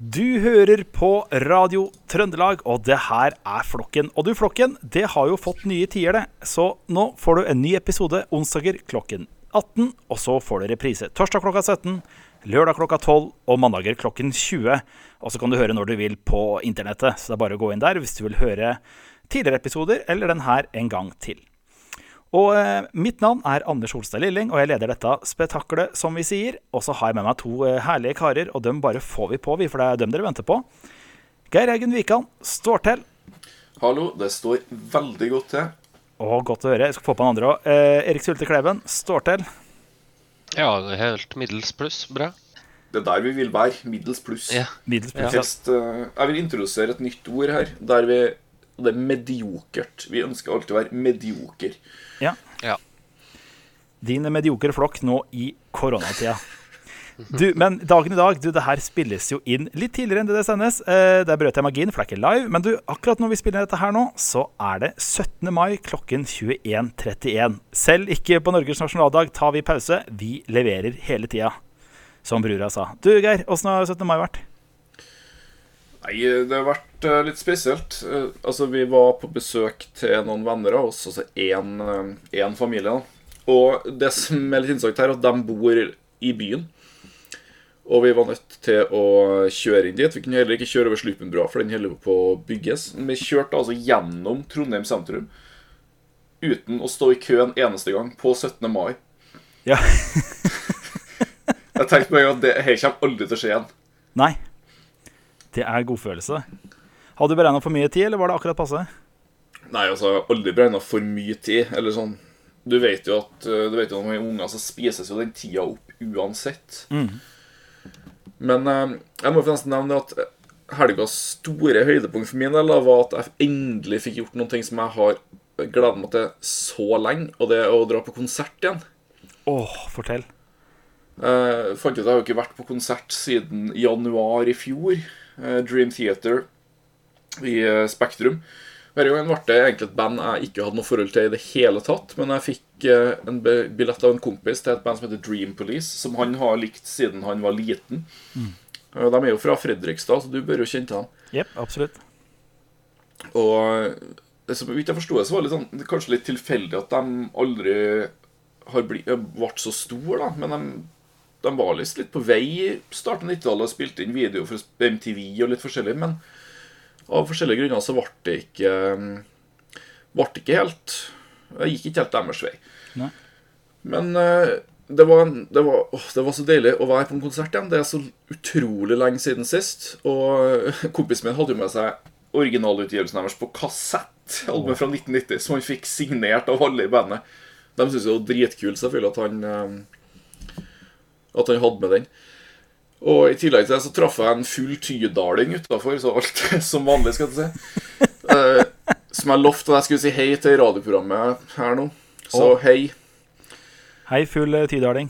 Du hører på Radio Trøndelag, og det her er Flokken. Og du, Flokken, det har jo fått nye tider, det. Så nå får du en ny episode onsdager klokken 18, og så får du reprise torsdag klokka 17, lørdag klokka 12 og mandager klokken 20. Og så kan du høre når du vil på internettet, så det er bare å gå inn der hvis du vil høre tidligere episoder eller den her en gang til. Og eh, Mitt navn er Anders Holstad Lilling, og jeg leder dette spetakkelet, som vi sier. Og så har jeg med meg to eh, herlige karer, og dem bare får vi på, vi, for det er dem dere venter på. Geir Eigen Wikan står til. Hallo, det står veldig godt til. Og godt å høre. Jeg skal få på den andre òg. Eh, Erik Sulte Kleven står til. Ja, det er helt middels pluss. Bra. Det er der vi vil være. Middels pluss. Ja. Middels pluss. Helst, eh, jeg vil introdusere et nytt ord her, der vi og det er mediokert. Vi ønsker alltid å være medioker. Ja. Ja. Din mediokre flokk nå i koronatida. Du, men dagen i dag, du, det her spilles jo inn litt tidligere enn det det sendes. Eh, der brøt jeg magien, for det er ikke live. Men du, akkurat når vi spiller dette her nå, så er det 17. mai klokken 21.31. Selv ikke på Norges nasjonaldag tar vi pause. Vi leverer hele tida, som brura sa. Du, Geir, åssen har 17. mai vært? Nei, det har vært eh, litt spesielt. Eh, altså, vi var på besøk til noen venner av oss, altså én familie. da. Og det som er litt interessant her, er at de bor i byen. Og vi var nødt til å kjøre inn dit. Vi kunne heller ikke kjøre over Slupenbrua, for den holder på å bygges. Vi kjørte altså gjennom Trondheim sentrum uten å stå i kø en eneste gang på 17. mai. Ja. Jeg tenkte meg at det her kommer aldri til å skje igjen. Nei. Det er godfølelse. Hadde du beregna for mye tid, eller var det akkurat passe? Nei, altså, jeg har aldri beregna for mye tid. Eller sånn Du vet jo at eh, Du vet jo med unger så spises jo den tida opp uansett. Men eh, jeg må nesten nevne at helgas store høydepunkt for min del var at jeg endelig fikk gjort noen ting som jeg har gleda meg til så lenge, og det er å dra på konsert igjen. Åh, fortell. Jeg fant ut at jeg har jo ikke vært på konsert siden januar i fjor. Eh, Dream Theater i eh, Spektrum. Denne gangen ble det egentlig et band jeg ikke hadde noe forhold til i det hele tatt. Men jeg fikk eh, en billett av en kompis til et band som heter Dream Police, som han har likt siden han var liten. Mm. De er jo fra Fredrikstad, så du bør jo kjenne til dem. Yep, absolutt. Og som vidt jeg forsto det, så var det litt sånn, kanskje litt tilfeldig at de aldri har blitt, ble så store, da. Men de, de var visst litt på vei i starten av 90-tallet og spilte inn video for MTV og litt forskjellig. Men av forskjellige grunner så ble det ikke Ble det ikke helt Jeg gikk ikke helt deres vei. Nei. Men eh, det var, det, var, åh, det var så deilig å være på en konsert igjen. Det er så utrolig lenge siden sist. Og kompisen min hadde jo med seg originalutgivelsen deres på kassett. Albumet fra 1990, som han fikk signert av alle i bandet. De syntes det var dritkult, selvfølgelig, at han eh, At han hadde med den. Og i tillegg til det så traff jeg en full tydaling utafor, så alt er som vanlig, skal jeg si. Uh, som jeg lovte at jeg skulle si hei til radioprogrammet her nå. Så oh. hei. Hei, full eh, tydaling.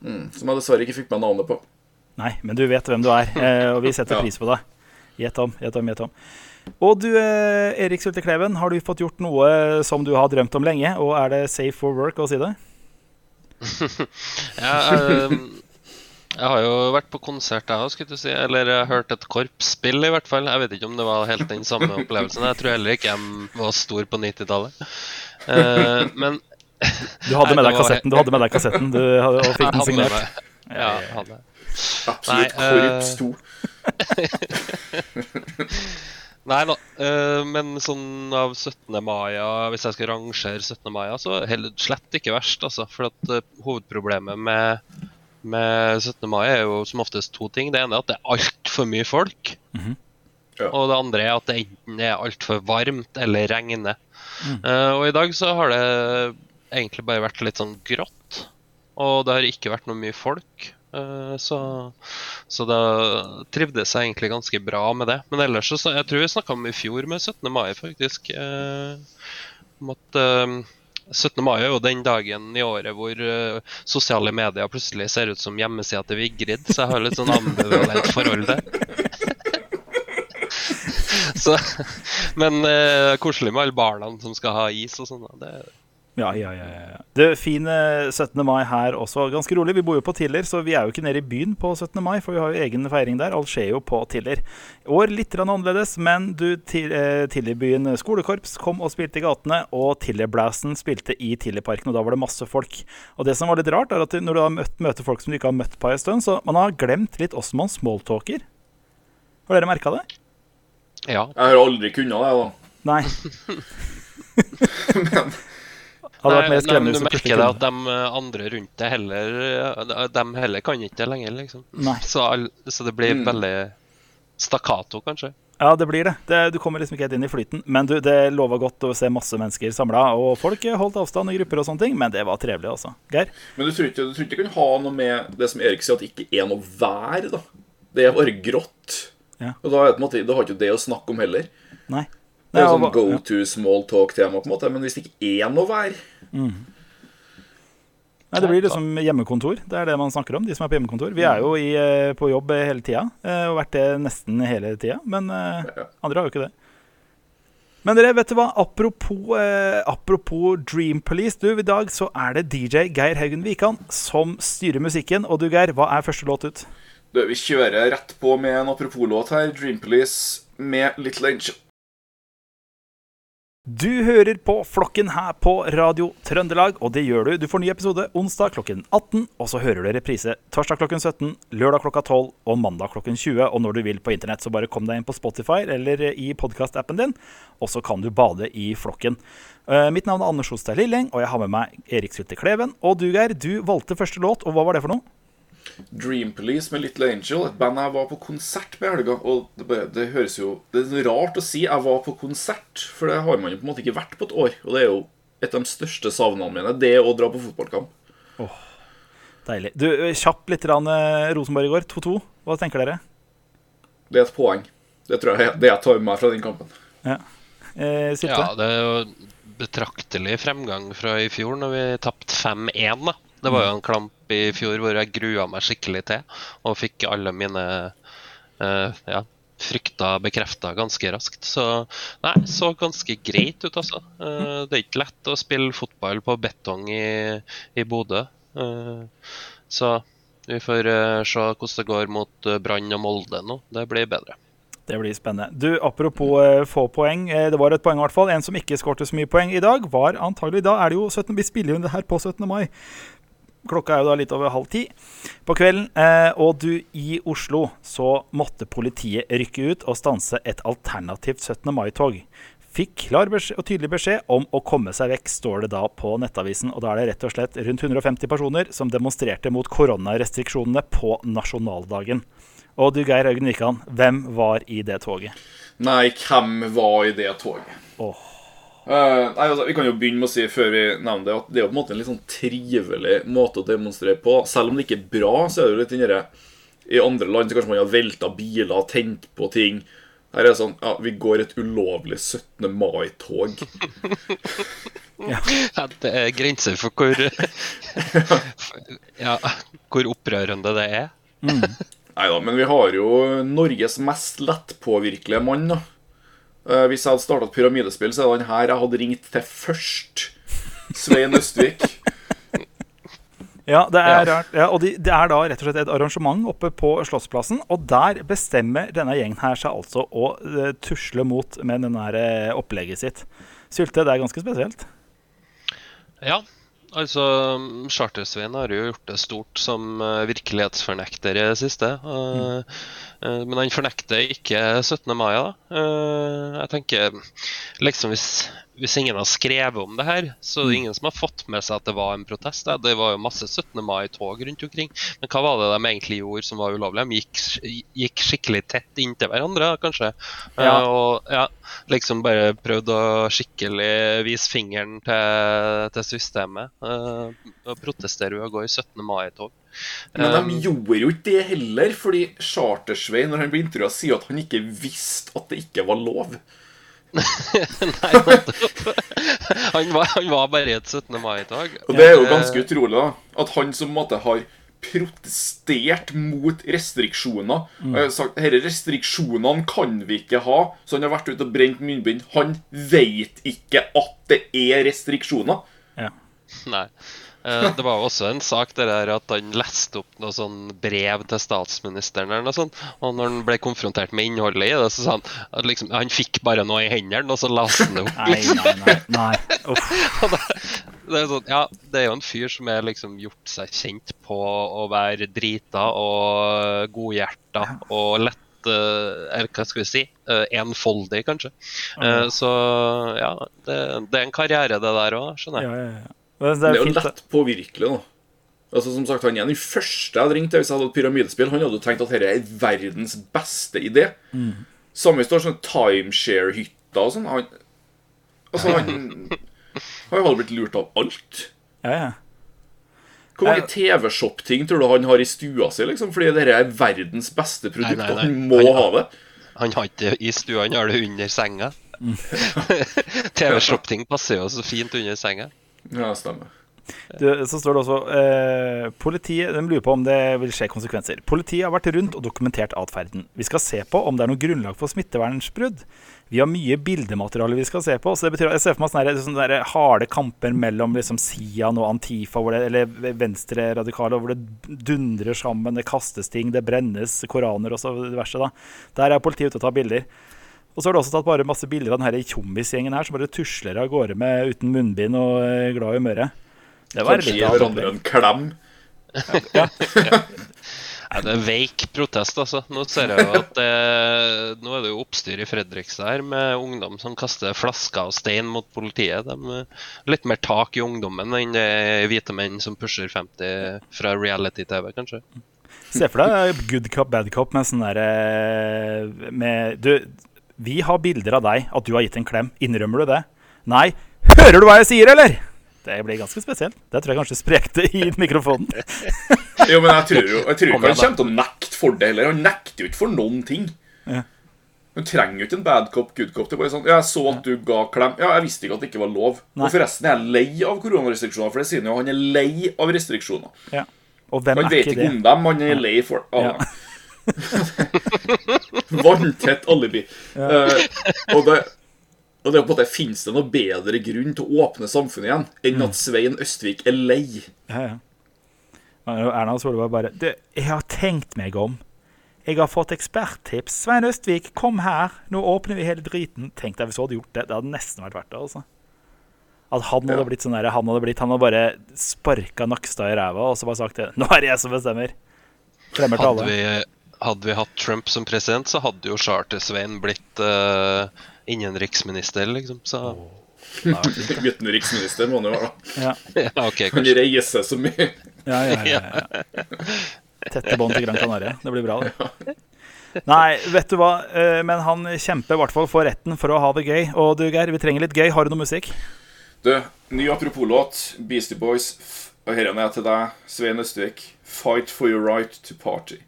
Mm, som jeg dessverre ikke fikk med navnet på. Nei, men du vet hvem du er, eh, og vi setter Ja. pris på deg. Gjett om, gjett om, gjett om. Og du, Erik Sulte Kleven, har du fått gjort noe som du har drømt om lenge? Og er det safe for work å si det? Ja, jeg, jeg har jo vært på konsert, jeg òg, skulle du si. Eller jeg hørt et korpsspill, i hvert fall. Jeg vet ikke om det var helt den samme opplevelsen. Jeg tror heller ikke jeg var stor på 90-tallet. Uh, men Du hadde Nei, med deg var kassetten du hadde med deg kassetten du hadde, og fikk den med signert. Ja, jeg hadde. Absolutt Nei, eh, korps 2. Nei da, eh, men sånn av 17. mai, hvis jeg skal rangere 17. mai, så er det slett ikke verst, altså. For at eh, hovedproblemet med, med 17. mai er jo som oftest to ting. Det ene er at det er altfor mye folk. Mhm. Ja. Og det andre er at det enten er altfor varmt eller regner. Mm. Eh, og i dag så har det egentlig bare vært litt sånn grått. Og det har ikke vært noe mye folk. Eh, så, så da trivdes jeg egentlig ganske bra med det. Men ellers så Jeg tror vi snakka om i fjor med 17. mai, faktisk. eh, at eh, 17. mai er jo den dagen i året hvor eh, sosiale medier plutselig ser ut som hjemmesida til Vigrid, så jeg har litt sånn ambivalent forhold der. så, men eh, koselig med alle barna som skal ha is og sånn. Det, Ja, ja, ja, ja. Det fine 17. mai her også. Ganske rolig. Vi bor jo på Tiller, så vi er jo ikke nede i byen på 17. mai, for vi har jo egen feiring der. Alt skjer jo på Tiller. År litt annerledes, men du, eh, Tillerbyen skolekorps kom og spilte i gatene, og Tillerblassen spilte i Tillerparken, og da var det masse folk. Og det som var litt rart, er at når du har møtt, møter folk som du ikke har møtt på en stund, så man har glemt litt åssen man smalltalker. Har dere merka det? Ja. Jeg har aldri kunnet det, da. Nei. Men Hadde vært mer skremmende men hvis du du merker det kunne. at de andre rundt deg heller eh, De heller kan ikke det lenger, liksom. Nei. Så, så det blir Mm. veldig stakkato, kanskje. Ja, det blir det. det. Du kommer liksom ikke helt inn i flyten. Men du, det lover godt å se masse mennesker samla. Og folk holdt avstand i grupper og sånne ting, men det var trevelig, altså. Geir? Men du tror ikke du tror ikke det kan ha noe med det som Erik sier, at det ikke er noe vær, da? Det er bare grått. Ja. Og da, måte, da har ikke det å snakke om heller. Nei. Det er jo sånn go to small talk-tema, på en måte. Men hvis det ikke er noe vær Nei, det blir liksom hjemmekontor. Det er det man snakker om, de som er på hjemmekontor. Vi er jo i, eh, på jobb hele tida, eh, og vært det nesten hele tida. Men eh, andre har jo ikke det. Men dere, vet du hva? Apropos, eh, apropos Dream Police. Du, I dag så er det DJ Geir Haugen Wikan som styrer musikken. Og du, Geir, hva er første låt ut? Du, Vi kjører rett på med en apropos-låt her. Dream Police med Little Angel. Du hører på Flokken her på Radio Trøndelag, og det gjør du. Du får ny episode onsdag klokken 18, og så hører du reprise torsdag klokken 17, lørdag klokka 12 og mandag klokken 20. Og når du vil på internett, så bare kom deg inn på Spotify eller i podkastappen din, og så kan du bade i flokken. Uh, mitt navn er Anders Hostad Lilleng, og jeg har med meg Erik Sylte Kleven. Og du, Geir, du valgte første låt, og hva var det for noe? Dream Police med Little Angel, et band jeg var på konsert med i helga. Og det, bare- det høres jo Det er rart å si 'jeg var på konsert', for det har man jo på en måte ikke vært på et år. Og det er jo et av de største savnene mine, det å dra på fotballkamp. Deilig. Du, kjapt Kjapp litt rann, eh, Rosenborg i går. 2-2. Hva tenker dere? Det er et poeng. Det tror jeg det jeg tar med meg fra den kampen. Eh, Ja, det er jo betraktelig fremgang fra i fjor, når vi tapte 5-1. da. Det var jo en klamp i fjor hvor jeg grua meg skikkelig til, og fikk alle mine uh, ja, frykter bekrefta ganske raskt. Så nei, så ganske greit ut, altså. Uh, det er ikke lett å spille fotball på betong i, i Bodø. Uh, så vi får uh, se hvordan det går mot Brann og Molde nå. Det blir bedre. Det blir spennende. Du, Apropos få poeng. Det var et poeng, i hvert fall. En som ikke skårte så mye poeng i dag, var antagelig Da er det jo 17, Vi spiller jo det her på 17. mai. Klokka er jo da litt over halv ti på kvelden. Eh, og du, i Oslo så måtte politiet rykke ut og stanse et alternativt 17. mai-tog. Fikk klar beskjed, og tydelig beskjed om å komme seg vekk, står det da på Nettavisen. Og da er det rett og slett rundt 150 personer som demonstrerte mot koronarestriksjonene på nasjonaldagen. Og du, Geir Øygen Wikan, hvem var i det toget? Nei, hvem var i det toget? Åh. Eh, nei, altså, Vi kan jo begynne med å si før vi nevner det at det er jo på en måte en litt sånn trivelig måte å demonstrere på. Selv om det ikke er bra, så er det jo litt den derre I andre land så kanskje man har velta biler, tent på ting. Her er det sånn Ja, vi går et ulovlig 17. mai-tog. Ja, det er grenser for hvor Ja, hvor opprørende det er. Nei da, men vi har jo Norges mest lettpåvirkelige mann, da. Eh, hvis jeg hadde starta et pyramidespill, så er det han her jeg hadde ringt til først. Svein Østvik. Ja, det er rart. Ja, og de, det er da rett og slett et arrangement oppe på Slottsplassen. Og der bestemmer denne gjengen her seg altså å eh, tusle mot med denne her, eh, opplegget sitt. Sylte, det er ganske spesielt. Ja, altså Charter-Svein har jo gjort det stort som eh, virkelighetsfornekter i det siste. eh, eh, men han fornekter ikke 17. mai, da. Eh, jeg tenker liksom hvis, hvis ingen har skrevet om det her, så er det ingen som har fått med seg at det var en protest. Det var jo masse 17. mai-tog rundt omkring. Men hva var det de egentlig gjorde som var ulovlig? De gikk, gikk skikkelig tett inntil hverandre, kanskje. Ja. Eh, og ja, liksom bare prøvde å skikkelig vise fingeren til, til systemet. Uh, og protestere ved å gå i 17. mai-tog. Men de gjorde jo ikke det heller, fordi Chartersvei, når han blir intervjua, sier at han ikke visste at det ikke var lov. Nei, han, var, han var bare et 17. mai-tog. Og det er jo Eh, ganske utrolig, da. At han som måtte har protestert mot restriksjoner mm. sagt disse restriksjonene kan vi ikke ha. Så han har vært ute og brent munnbind. Han veit ikke at det er restriksjoner. Ja. Nei. Eh, Det var også en sak der der at han leste opp noe sånn brev til statsministeren, eller noe sånt. Og når han ble konfrontert med innholdet i det, så sa han at liksom, han fikk bare noe i hendene, og så leste han det opp. Nei, nei, nei. nei. Det, det, er sånn, ja, det er jo en fyr som har liksom gjort seg kjent på å være drita og godhjerta og lett eh, Eller hva skal vi si? eh, enfoldig, kanskje. Okay. så ja, det, det er en karriere, det der òg, skjønner jeg. Ja, ja, ja. Det Det er er jo fint, lett påvirkelig, da. Altså, som sagt, Han er den første jeg hadde ringt hvis jeg hadde et pyramidespill. Han hadde jo tenkt at dette er verdens beste idé. Mm. Samme står sånne timeshare-hytter og sånn. Han, altså, han, han hadde blitt lurt av alt. Ja, ja. Hvor mange TV-shop-ting tror du han har i stua si? liksom? Fordi dette er verdens beste produkt, Nei, nei, og han må Han- ha det. Han har ikke det i stua, han har det under senga. TV-shop-ting passer jo så fint under senga. Ja, stemmer. Du, så står det også eh, Politiet de lurer på om det vil skje konsekvenser. Politiet har vært rundt og dokumentert atferden. Vi skal se på om det er noe grunnlag for smittevernsbrudd. Vi har mye bildemateriale vi skal se på. Så det betyr, Jeg ser for meg sånne, sånne der harde kamper mellom liksom Sian og Antifa, det, eller venstre-radikale, hvor det dundrer sammen, det kastes ting, det brennes koraner og så diverse. da. Der er politiet ute og tar bilder. Og så har du også tatt bare masse bilder av den her tjommisgjengen her som bare tusler av gårde med uten munnbind og eh, glad i humøret. Det var Kanskje litt av hverandre en klem. Ja, det er veik protest, altså. Nå ser jeg jo at det, nå er det jo oppstyr i Fredrikstad her med ungdom som kaster flasker og stein mot politiet. De er litt mer tak i ungdommen enn det er hvite menn som pusher 50 fra reality-TV, kanskje. Se for deg good cop, bad cop med sånn derre med Du, vi har bilder av deg, at du har gitt en klem. Innrømmer du det? Nei. Hører du hva jeg sier, eller? Det blir ganske spesielt. Det tror jeg kanskje sprekte i mikrofonen. Jo, men jeg tror jo jeg tror ikke han kommer til å nekte for det heller. Han nekter jo ikke for noen ting. Ja. Han trenger jo ikke en bad cop, good cop. Det er bare sånn, ja, Jeg så at du ga klem. Ja, jeg visste ikke at det ikke var lov. Nei. Og forresten er jeg lei av koronarestriksjoner, for det sier han jo. Han er lei av restriksjoner. Ja. Og hvem Han er vet ikke ikke om dem, han er lei for ah, Ja. Vanntett alibi. Eh, og det og det er på en måte, Fins det noe bedre grunn til å åpne samfunnet igjen enn Mm. at Svein Østvik er lei? Ja, ja. Erna Solberg bare Du, jeg har tenkt meg om. Jeg har fått eksperttips. Svein Østvik, kom her. Nå åpner vi hele driten. Tenk deg hvis hun hadde gjort det. Det hadde nesten vært verdt det. altså. At han hadde Ja. blitt sånn der, han hadde blitt, han hadde bare sparka Nakstad i ræva og så bare sagt det. Nå er det jeg som bestemmer. Fremmer til alle. Hadde vi hatt Trump som president, så hadde jo Charter-Svein blitt uh, innenriksminister, liksom. Så Utenriksminister må han jo være. da. Ja, ja, OK, Han kanskje. seg så mye. ja, ja. ja, ja. Tette bånd til Gran Canaria. Det blir bra, det. Nei, vet du hva. Eh, Men han kjemper i hvert fall for retten for å ha det gøy. Og du, Geir, vi trenger litt gøy. Har du noe musikk? Du, ny apropos-låt. Beastie Boys. Og her er til deg, Svein Østvik. Fight for your right to party.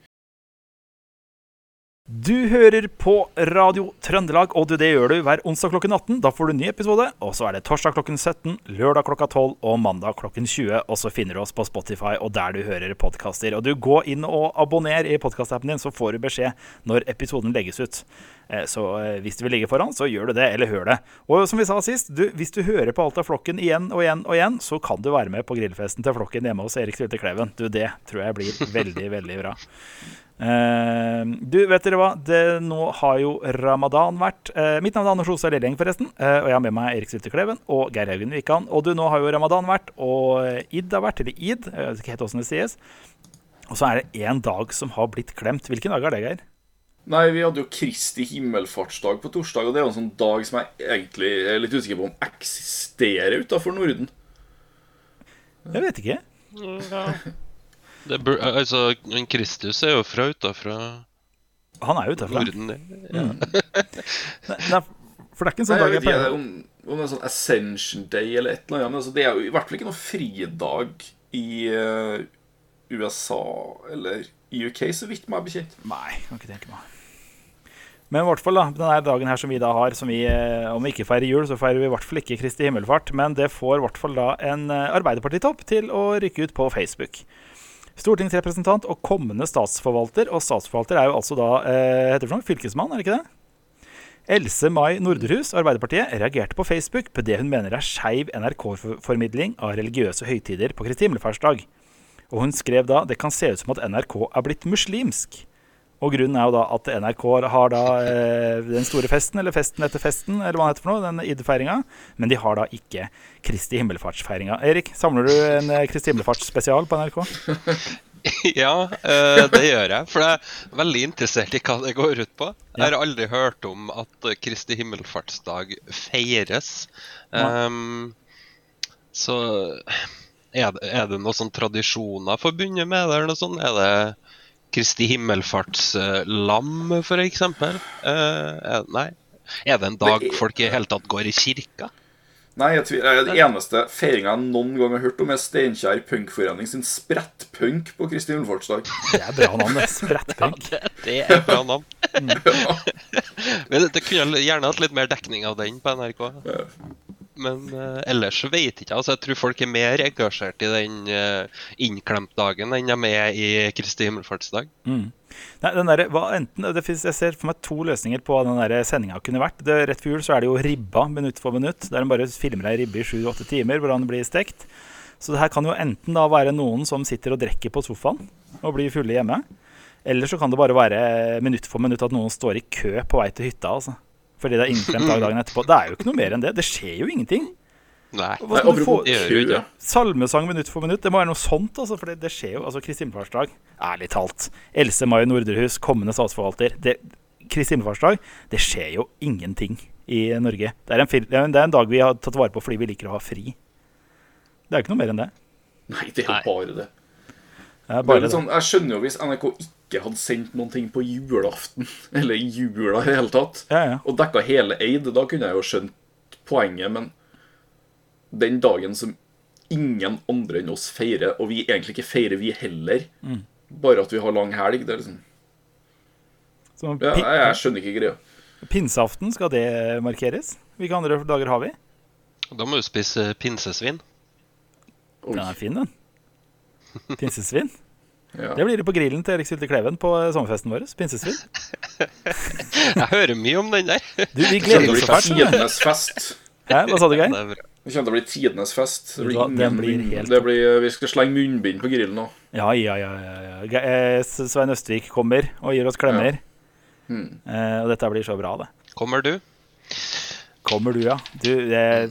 Du hører på Radio Trøndelag, og det gjør du hver onsdag klokken 18. Da får du ny episode. Og så er det torsdag klokken 17, lørdag klokka 12 og mandag klokken 20. Og så finner du oss på Spotify og der du hører podkaster. Og du, gå inn og abonner i podkastappen din, så får du beskjed når episoden legges ut. Eh, Så eh, hvis du vil ligge foran, så gjør du det, eller hør det. Og som vi sa sist, du, hvis du hører på alt av Flokken igjen og igjen og igjen, så kan du være med på grillfesten til Flokken hjemme hos Erik Sylte Kleven. Du, det tror jeg blir veldig, veldig bra. Eh, du, vet dere hva? Det, nå har jo ramadan vært. Eh, mitt navn er Anders Osa Lilleng, forresten. Eh, og jeg har med meg Erik Sylte Kleven og Geir Haugen Wikan. Og du, nå har jo ramadan vært, og id har vært, eller id. Jeg vet ikke helt åssen det sies. Og så er det én dag som har blitt klemt. Hvilken dag er det, Geir? Nei, vi hadde jo Kristi himmelfartsdag på torsdag, og det er jo en sånn dag som jeg egentlig er litt usikker på om eksisterer utafor Norden. Jeg vet ikke. Det bur, altså, men Kristus er jo fra utafra Han er jo det. Ja. Nei, for det er ikke en sånn dag jeg pleier om, om det er sånn Ascension Day eller et eller annet, men altså, det er jo i hvert fall ikke noen fridag i uh, USA eller i UK, så vidt meg bekjent. Nei, kan ikke tenke meg. Men i hvert fall da, denne dagen her som vi da har, som vi, eh, om vi ikke feirer jul, så feirer vi i hvert fall ikke Kristi himmelfart. Men det får i hvert fall da en eh, Arbeiderpartitopp til å rykke ut på Facebook. Stortingsrepresentant og kommende statsforvalter, og statsforvalter er jo altså da eh, heter det for noe? fylkesmann, er det ikke det? Else Mai Norderhus, Arbeiderpartiet, reagerte på Facebook på det hun mener er skeiv NRK-formidling av religiøse høytider på Kristi himmelfartsdag. Og hun skrev da det kan se ut som at NRK er blitt muslimsk. Og grunnen er jo da at NRK har da eh, den store festen, eller festen etter festen, eller hva det heter for noe, den id-feiringa, men de har da ikke Kristi himmelfartsfeiringa. Erik, samler du en eh, Kristi himmelfartsspesial på NRK? Ja, eh, det gjør jeg. For jeg er veldig interessert i hva det går ut på. Jeg har aldri hørt om at Kristi himmelfartsdag feires. Um, så er det, er det noen sånn tradisjoner forbundet med det? eller noe sånt? Er det Kristi himmelfartslam, f.eks.? Uh, nei. Er det en dag Det er- folk i hele tatt går i kirka? Nei, jeg tviler. Det eneste feiringa jeg noen gang har hørt om, er Steinkjer punkforening sin sprettpunk på Kristi himmelfartsdag. Det er bra navn, det. Sprettpunk. Det, det er bra navn. Men det, det kunne gjerne hatt litt mer dekning av den på NRK. Men uh, ellers så jeg ikke. Altså, jeg tror folk er mer engasjert i den uh, innklemtdagen enn de er i Kristi himmelfartsdag. Mm. Nei, der, enten, finnes, jeg ser for meg to løsninger på hva den sendinga kunne vært. Det, rett før jul så er det jo ribba minutt for minutt, der de bare filmer ei ribbe i sju-åtte timer hvordan den blir stekt. Så det her kan jo enten da være noen som sitter og drikker på sofaen og blir fulle hjemme. Eller så kan det bare være minutt for minutt at noen står i kø på vei til hytta. altså. Fordi det er innklemt dag dagen etterpå. Det er jo ikke noe mer enn det. Det skjer jo ingenting. Nei. Hva Nei, du få? det. Salmesang minutt for minutt. Det må være noe sånt, altså. For det, det skjer jo. Altså, Kristin himmelfartsdag, ærlig talt. Else Mai Nordrehus, kommende statsforvalter. Det, Kristin himmelfartsdag, det skjer jo ingenting i Norge. Det er, en, fil- det er en- dag vi har tatt vare på fordi vi liker å ha fri. Det er jo ikke noe mer enn det. Nei, det er jo bare det. Det er det er bare det. sånn, jeg skjønner jo hvis NRK ikke hadde sendt noen ting på julaften, eller jula i det hele tatt, Ja, ja. og dekka hele Eid, da kunne jeg jo skjønt poenget, men den dagen som ingen andre enn oss feirer, og vi egentlig ikke feirer, vi heller, Mm. bare at vi har lang helg, det er liksom Så, ja, jeg, jeg skjønner ikke greia. Pinseaften, skal det markeres? Hvilke andre dager har vi? Da må du spise pinsesvin. Den er fin, den. Pinsesvin. Ja. Det blir det på grillen til Erik Sylte Kleven på eh, sommerfesten vår. Pinsesvin. Jeg hører mye om den der. Du, vi gleder oss fælt. du. tidenes fest. Hæ, Hva sa du, Geir? Det er kommer til å bli tidenes fest. Det blir du ingen blir helt det blir, Vi skal slenge munnbind på grillen nå. Ja, ja, ja. ja, ja. Eh, Svein Østvik kommer og gir oss klemmer. Hmm. Eh, og dette blir så bra, det. Kommer du? Kommer du, ja. Du, eh,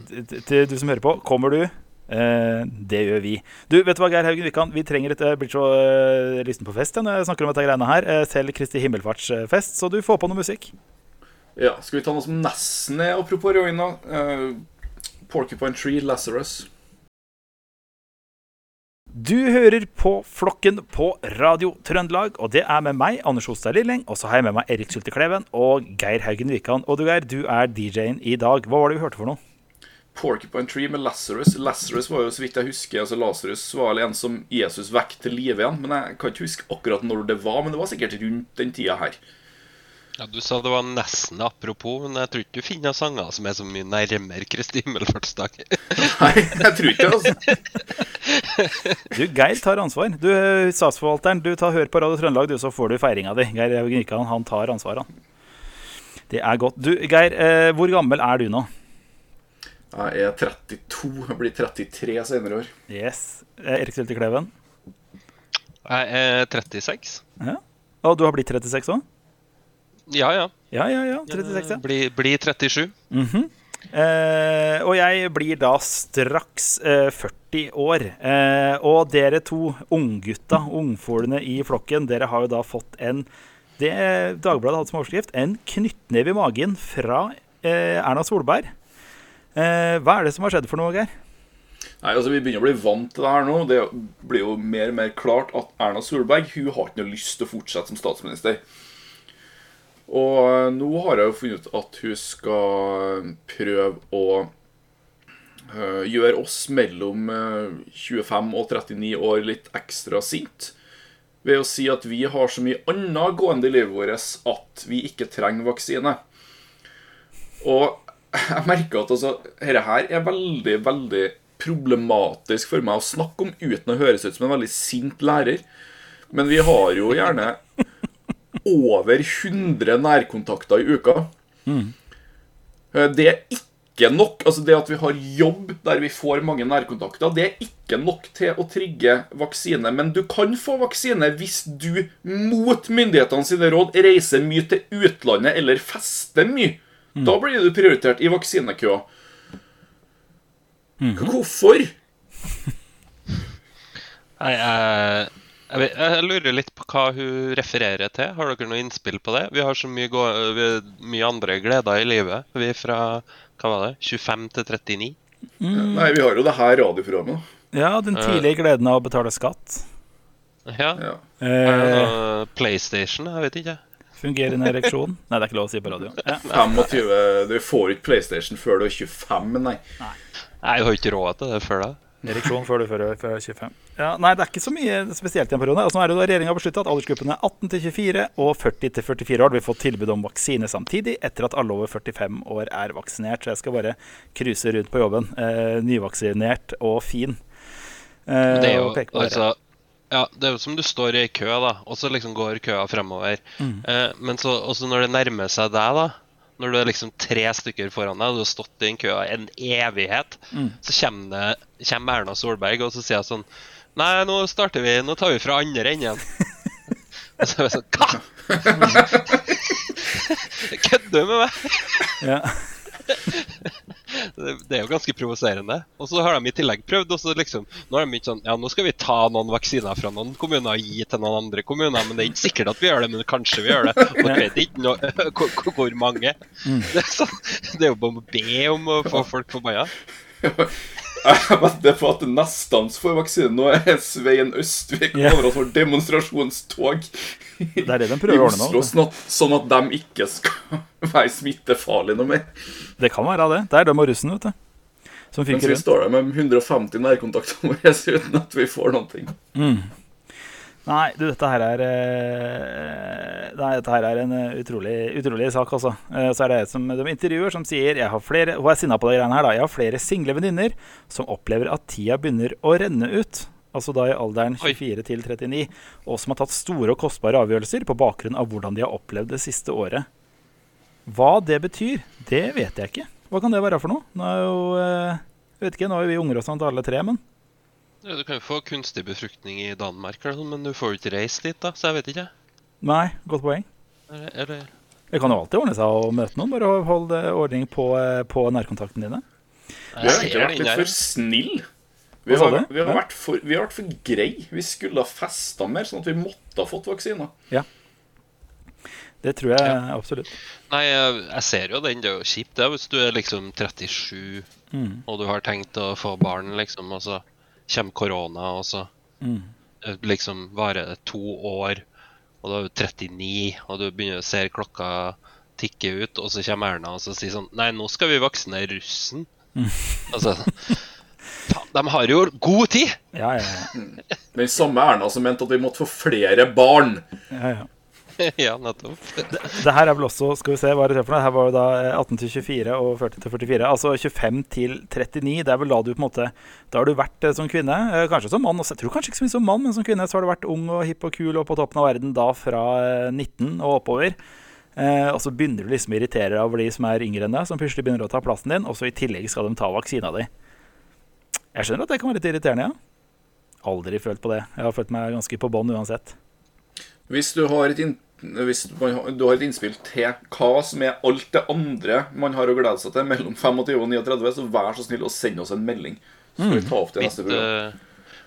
til du som hører på, kommer du? Eh, det gjør vi. Du, vet du hva, Geir Haugen Wikan, vi trenger et Jeg blir så eh, lysten på fest når jeg snakker om dette greiene her. Eh, selv Kristi himmelfartsfest, så du får på noe musikk. Ja, Skal vi ta noe som nesten er apropos Røyna? Uh, Porcupine Tree, Lazarus. Du hører på Flokken på Radio Trøndelag, og det er med meg, Anders Hostad Lilling. Og så har jeg med meg Erik Sulte Kleven og Geir Haugen Wikan. Og du, Geir, du er DJ-en i dag. Hva var det vi hørte for noe? Porcupine Tree med Lazarus. Lazarus var jo, så vidt jeg husker, altså Lazarus var vel en som Jesus vekk til live igjen. Men jeg kan ikke huske akkurat når det var, men det var sikkert rundt den tida her. Ja, Du sa det var nesten apropos, men jeg tror ikke du finner sanger som er så mye nærmere Kristi himmelfartsdag. Nei, jeg tror ikke det, altså. Du, Geir tar ansvar. Du, eh, Statsforvalteren, du tar hør på Radio Trøndelag, du, så får du feiringa di. Geir Haugen Wikan, han tar ansvaret, han. Det er godt. Du, Geir, eh, hvor gammel er du nå? Jeg er 32. Jeg blir 33 senere år. Yes. Eh, Erik Sylte Kleven. Jeg er 36. Ja. Og du har blitt 36 òg? Ja, ja. Ja, ja, ja. 36, ja. Bli, bli 37. Eh, og jeg blir da straks eh, 40 år. Eh, og dere to unggutta, ungfolene i flokken, dere har jo da fått en Det Dagbladet hadde som overskrift 'En knyttneve i magen' fra eh, Erna Solberg. Eh, hva er det som har skjedd for noe, Geir? Nei, altså Vi begynner å bli vant til det her nå. Det blir jo mer og mer klart at Erna Solberg hun har ikke noe lyst til å fortsette som statsminister. Og eh, nå har jeg jo funnet ut at hun skal prøve å eh, gjøre oss mellom eh, 25 og 39 år litt ekstra sint. Ved å si at vi har så mye annet gående i livet vårt at vi ikke trenger vaksine. Og jeg merker at altså, dette her er veldig, veldig problematisk for meg å snakke om uten å høres ut som en veldig sint lærer. Men vi har jo gjerne over 100 nærkontakter i uka. Mm. Det er ikke nok. Altså Det at vi har jobb der vi får mange nærkontakter, det er ikke nok til å trigge vaksine. Men du kan få vaksine hvis du mot myndighetene sine råd reiser mye til utlandet eller fester mye. Da blir du prioritert i vaksinekøa. Hvorfor? Nei, jeg, jeg, jeg lurer litt på hva hun refererer til. Har dere noe innspill på det? Vi har så mye, gå, vi, mye andre gleder i livet. Vi er fra hva var det, 25 til 39. Nei, vi har jo det her radioprogrammet. Ja, den tidlige gleden av å betale skatt. Ja. Ja. Er det Eh, noe PlayStation? Jeg vet ikke. Fungerende ereksjon. Nei, det er ikke lov å si på radio. Ja. 25 Du får ikke PlayStation før du er 25, nei. Nei, du har ikke råd til det før da. Ereksjon før du er før 25. Ja, nei, det er ikke så mye spesielt i en periode. Altså, nå er det da Regjeringa har beslutta at aldersgruppene 18 til 24 og 40 til 44 år vil få tilbud om vaksine samtidig, etter at alle over 45 år er vaksinert. Så jeg skal bare cruise rundt på jobben. Eh, nyvaksinert og fin. Eh, Det er jo og peke på det. altså ja, det er jo som du står i ei kø, da, og så liksom går køa fremover. Mm. Eh, men så også når det nærmer seg deg, da, når du er liksom tre stykker foran deg, og du har stått i den køa en evighet, Mm. så kommer, det, kommer Erna Solberg og så sier jeg sånn Nei, nå starter vi, nå tar vi fra andre enden. og så er jeg sånn Hva?! Kødder du med meg? Ja. Det, er jo ganske provoserende. Og så har de i tillegg prøvd også liksom Nå har de ikke sånn Ja, nå skal vi ta noen vaksiner fra noen kommuner og gi til noen andre kommuner, men det er ikke sikkert at vi gjør det, men kanskje vi gjør det. Og det vet ikke noe, hvor, hvor- hvor mange. Det, er sånn, det er jo bare å be om å få folk forbanna. Vedder på at nesten får vaksine nå er Svein Østvik yeah. over oss for demonstrasjonstog Det er det de i prøver ordne Oslo, sånn at, sånn at de ikke skal være smittefarlige noe mer. Det kan være det. Det er dem og russen, vet du. Som Mens vi rundt. står der med 150 nærkontakter våre uten at vi får noen ting. Nei, du, dette her er eh, Nei, dette her er en eh, utrolig, utrolig sak, altså. Eh, Så er det som de intervjuer som sier jeg har flere, Hun er sinna på de greiene her, da. Jeg har flere single venninner som opplever at tida begynner å renne ut. Altså da i alderen 24 til 39. Og som har tatt store og kostbare avgjørelser på bakgrunn av hvordan de har opplevd det siste året. Hva det betyr, det vet jeg ikke. Hva kan det være for noe? Nå er jo Jeg vet ikke, nå er vi unger og sånt alle tre, men Du kan jo få kunstig befruktning i Danmark, sånn, men du får jo ikke reist dit, da, så jeg vet ikke. Nei, godt poeng. Eller, eller Det kan jo alltid ordne seg å møte noen. Bare hold ordning på, eh, på nærkontaktene dine. Vi har ikke egentlig vært litt for snille. Vi har, vi, har Ja. vært for, vi har vært for grei. Vi skulle ha festa mer, sånn at vi måtte ha fått vaksiner. Det tror jeg absolutt. Nei, jeg, jeg ser jo den. Det er jo kjipt, det. Hvis du er liksom 37 Mm. og du har tenkt å få barn, liksom, og så kommer korona, og så Mm. eh, liksom varer det to år, og da er du 39, og du begynner å se klokka tikke ut, og så kommer Erna og så sier sånn Nei, nå skal vi vaksinere russen. Altså de har jo god tid! Ja, ja, ja. Den samme Erna som mente at vi måtte få flere barn. ja, ja. ja, nettopp. Det her er vel også Skal vi se, hva er det for noe? Her var jo da eh, 18 til 24 og 40 til 44. Altså 25 til 39. Det er vel da du på en måte Da har du vært eh, som kvinne, eh, kanskje som mann også. Jeg tror kanskje ikke så mye som mann, men som kvinne så har du vært ung og hipp og kul og på toppen av verden da fra eh, 19 og oppover. Eh, og så begynner du liksom å irritere deg over de som er yngre enn deg, som plutselig begynner å ta plassen din, og så i tillegg skal de ta vaksina di. Jeg skjønner at det kan være litt irriterende, ja. Aldri følt på det. Jeg har følt meg ganske på bånn uansett. Hvis du har et, hvis man, du har et innspill til hva som er alt det andre man har å glede seg til mellom 25 og 39, så vær så snill å sende oss en melding. Så skal vi ta opp det mm. Neste program. eh,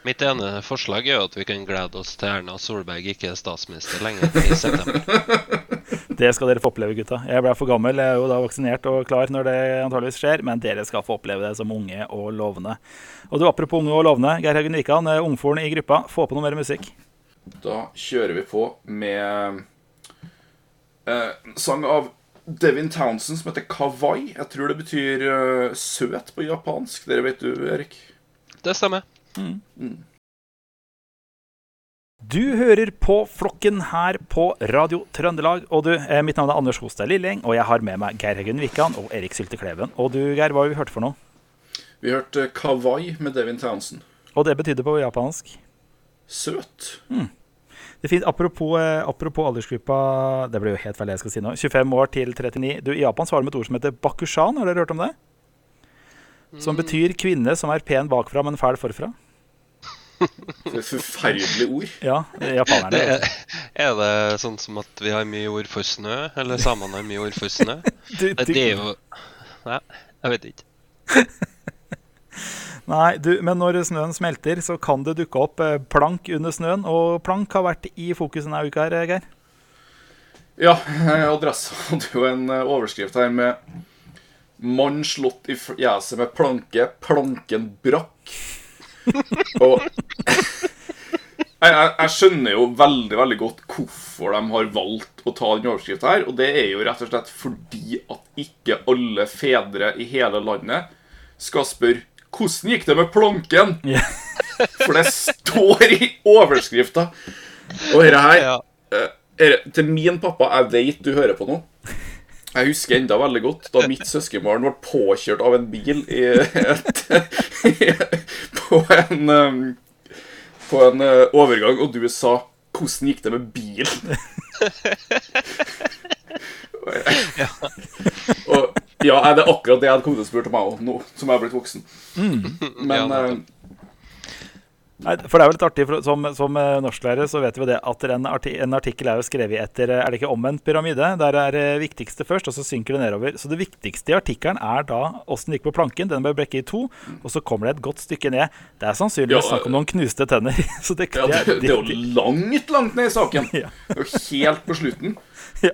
mitt ene forslag er jo at vi kan glede oss til Erna Solberg ikke er statsminister lenger i september. Det skal dere få oppleve, gutta. Jeg ble for gammel. Jeg er jo da vaksinert og klar når det antageligvis skjer, men dere skal få oppleve det som unge og lovende. Og du, apropos unge og lovende, Geir Haugen Wikan, ungforen i gruppa, få på noe mer musikk. Da kjører vi på med en sang av Devin Townsend som heter Kawaii. Jeg tror det betyr eh, søt på japansk. Dere vet du, Erik? Det stemmer. Du hører på Flokken her på Radio Trøndelag. Og du, eh, mitt navn er Anders Hostad Lilleng, og jeg har med meg Geir Haugen Wikan og Erik Sylte Kleven. Og du, Geir, hva har vi hørt for noe? Vi hørte Kawaii med Devin Townsend. Og det betydde på japansk Søt. Det finnes, apropos, eh, apropos aldersgruppa Det blir jo helt feil jeg skal si nå. 25 år til 39. Du, I Japan så har de et ord som heter bakushan. Har dere hørt om det? Som betyr kvinne som er pen bakfra, men fæl forfra. Det er et forferdelig ord. Ja, japanerne. Er, er det sånn som at vi har mye ord for snø, eller samene har mye ord for snø? du. Du, det er jo Nei, jeg vet ikke. nei, du, men når snøen smelter, så kan det dukke opp eh, plank under snøen. Og plank har vært i fokus denne uka her, Geir. Ja, Adressa hadde jo en eh, overskrift her med 'Mann slått i fjeset med planke. Planken brakk'. Og jeg, jeg, jeg skjønner jo veldig veldig godt hvorfor de har valgt å ta den overskriften her. Og det er jo rett og slett fordi at ikke alle fedre i hele landet skal spørre 'Hvordan gikk det med planken?' Yeah. For det står i overskrifta. Og dette her Ja. Eh, er- til min pappa, jeg vet du hører på nå. Jeg husker enda veldig godt da mitt søskenbarn ble påkjørt av en bil i et, på en um, På en eh, overgang, og du sa 'Hvordan gikk det med bilen?' og ja, er det akkurat det jeg hadde kommet til å spørre meg om nå som jeg er blitt voksen. Men Ja, eh, Nei, for det er jo litt artig, for som, som eh, norsklærer så vet vi det at en, arti en artikkel er jo skrevet etter eh, Er det ikke omvendt pyramide? Der er det viktigste først, og så synker det nedover. Så det viktigste i artikkelen er da åssen det gikk på planken. Den bør brekke i to, og så kommer det et godt stykke ned. Det er sannsynligvis Ja, snakk om noen knuste tenner. Så det, ja, det, det er jo langt, langt ned i saken. Ja. Det er jo helt på slutten. Ja.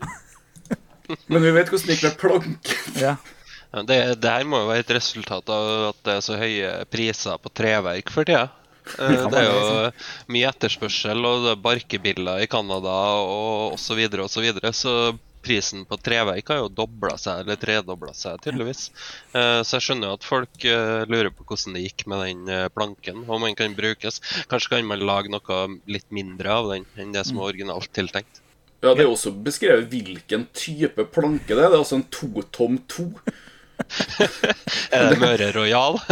Men vi vet hvordan det gikk med planken. ja. Det, det her må jo være et resultat av at det er så høye priser på treverk for tida. Eh, Det er jo mye etterspørsel, og det er barkebiller i Canada og osv. Så, videre, og så, videre. så prisen på treverk har jo dobla seg, eller tredobla seg, tydeligvis. Eh, Så jeg skjønner jo at folk eh, lurer på hvordan det gikk med den planken, om den kan brukes. Kanskje kan man lage noe litt mindre av den enn det som er originalt tiltenkt. Ja, Det er også beskrevet hvilken type planke det er. Det er altså en totom to. Er det Møre Royal?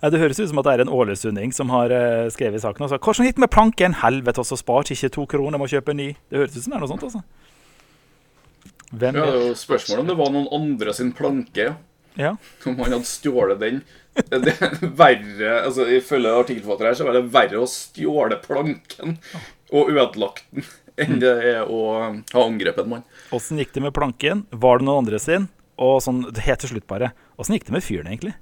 Det høres ut som at det er en ålesunding som har eh, skrevet saken. Altså, 'Hvordan gikk med planken?' Helvete, også sparte ikke to kroner, må kjøpe en ny. Det høres ut som det er noe sånt, altså. Hvem Ja, Det er jo spørsmålet om det var noen andre sin planke. ja. Ja. Om han hadde stjålet den. Det er verre, altså Ifølge artikkelforfatter her så er det verre å stjåle planken og ødelagt den enn det er å ha angrepet en mann. Åssen gikk det med planken? Var det noen andre sin? Og sånn helt til slutt, bare. Åssen gikk det med fyren, egentlig?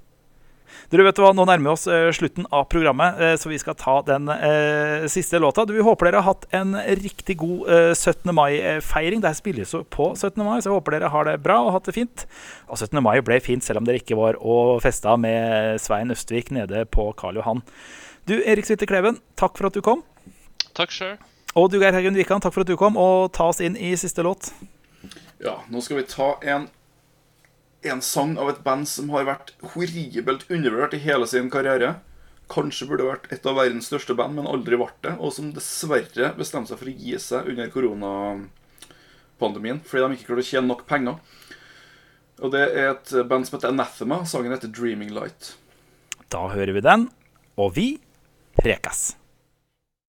Dere vet hva, Nå nærmer vi oss eh, slutten av programmet, eh, så vi skal ta den eh, siste låta. Vi håper dere har hatt en riktig god eh, 17. mai-feiring. Det her spilles jo på 17. mai, så jeg håper dere har det bra og hatt det fint. Og 17. mai ble fint, selv om dere ikke var og festa med Svein Østvik nede på Karl Johan. Du, Erik Svitte Kleven, takk for at du kom. Takk sjøl. Og du, Geir Haugen Wikan, takk for at du kom. Og ta oss inn i siste låt. Ja, nå skal vi ta en, en sang av et band som har vært horribelt undervurdert i hele sin karriere. Kanskje burde vært et av verdens største band, men aldri ble det. Og som dessverre bestemte seg for å gi seg under koronapandemien fordi de ikke klarte å tjene nok penger. Og det er et band som heter Anathema. Sangen heter 'Dreaming Light'. Da hører vi den, og vi prekas.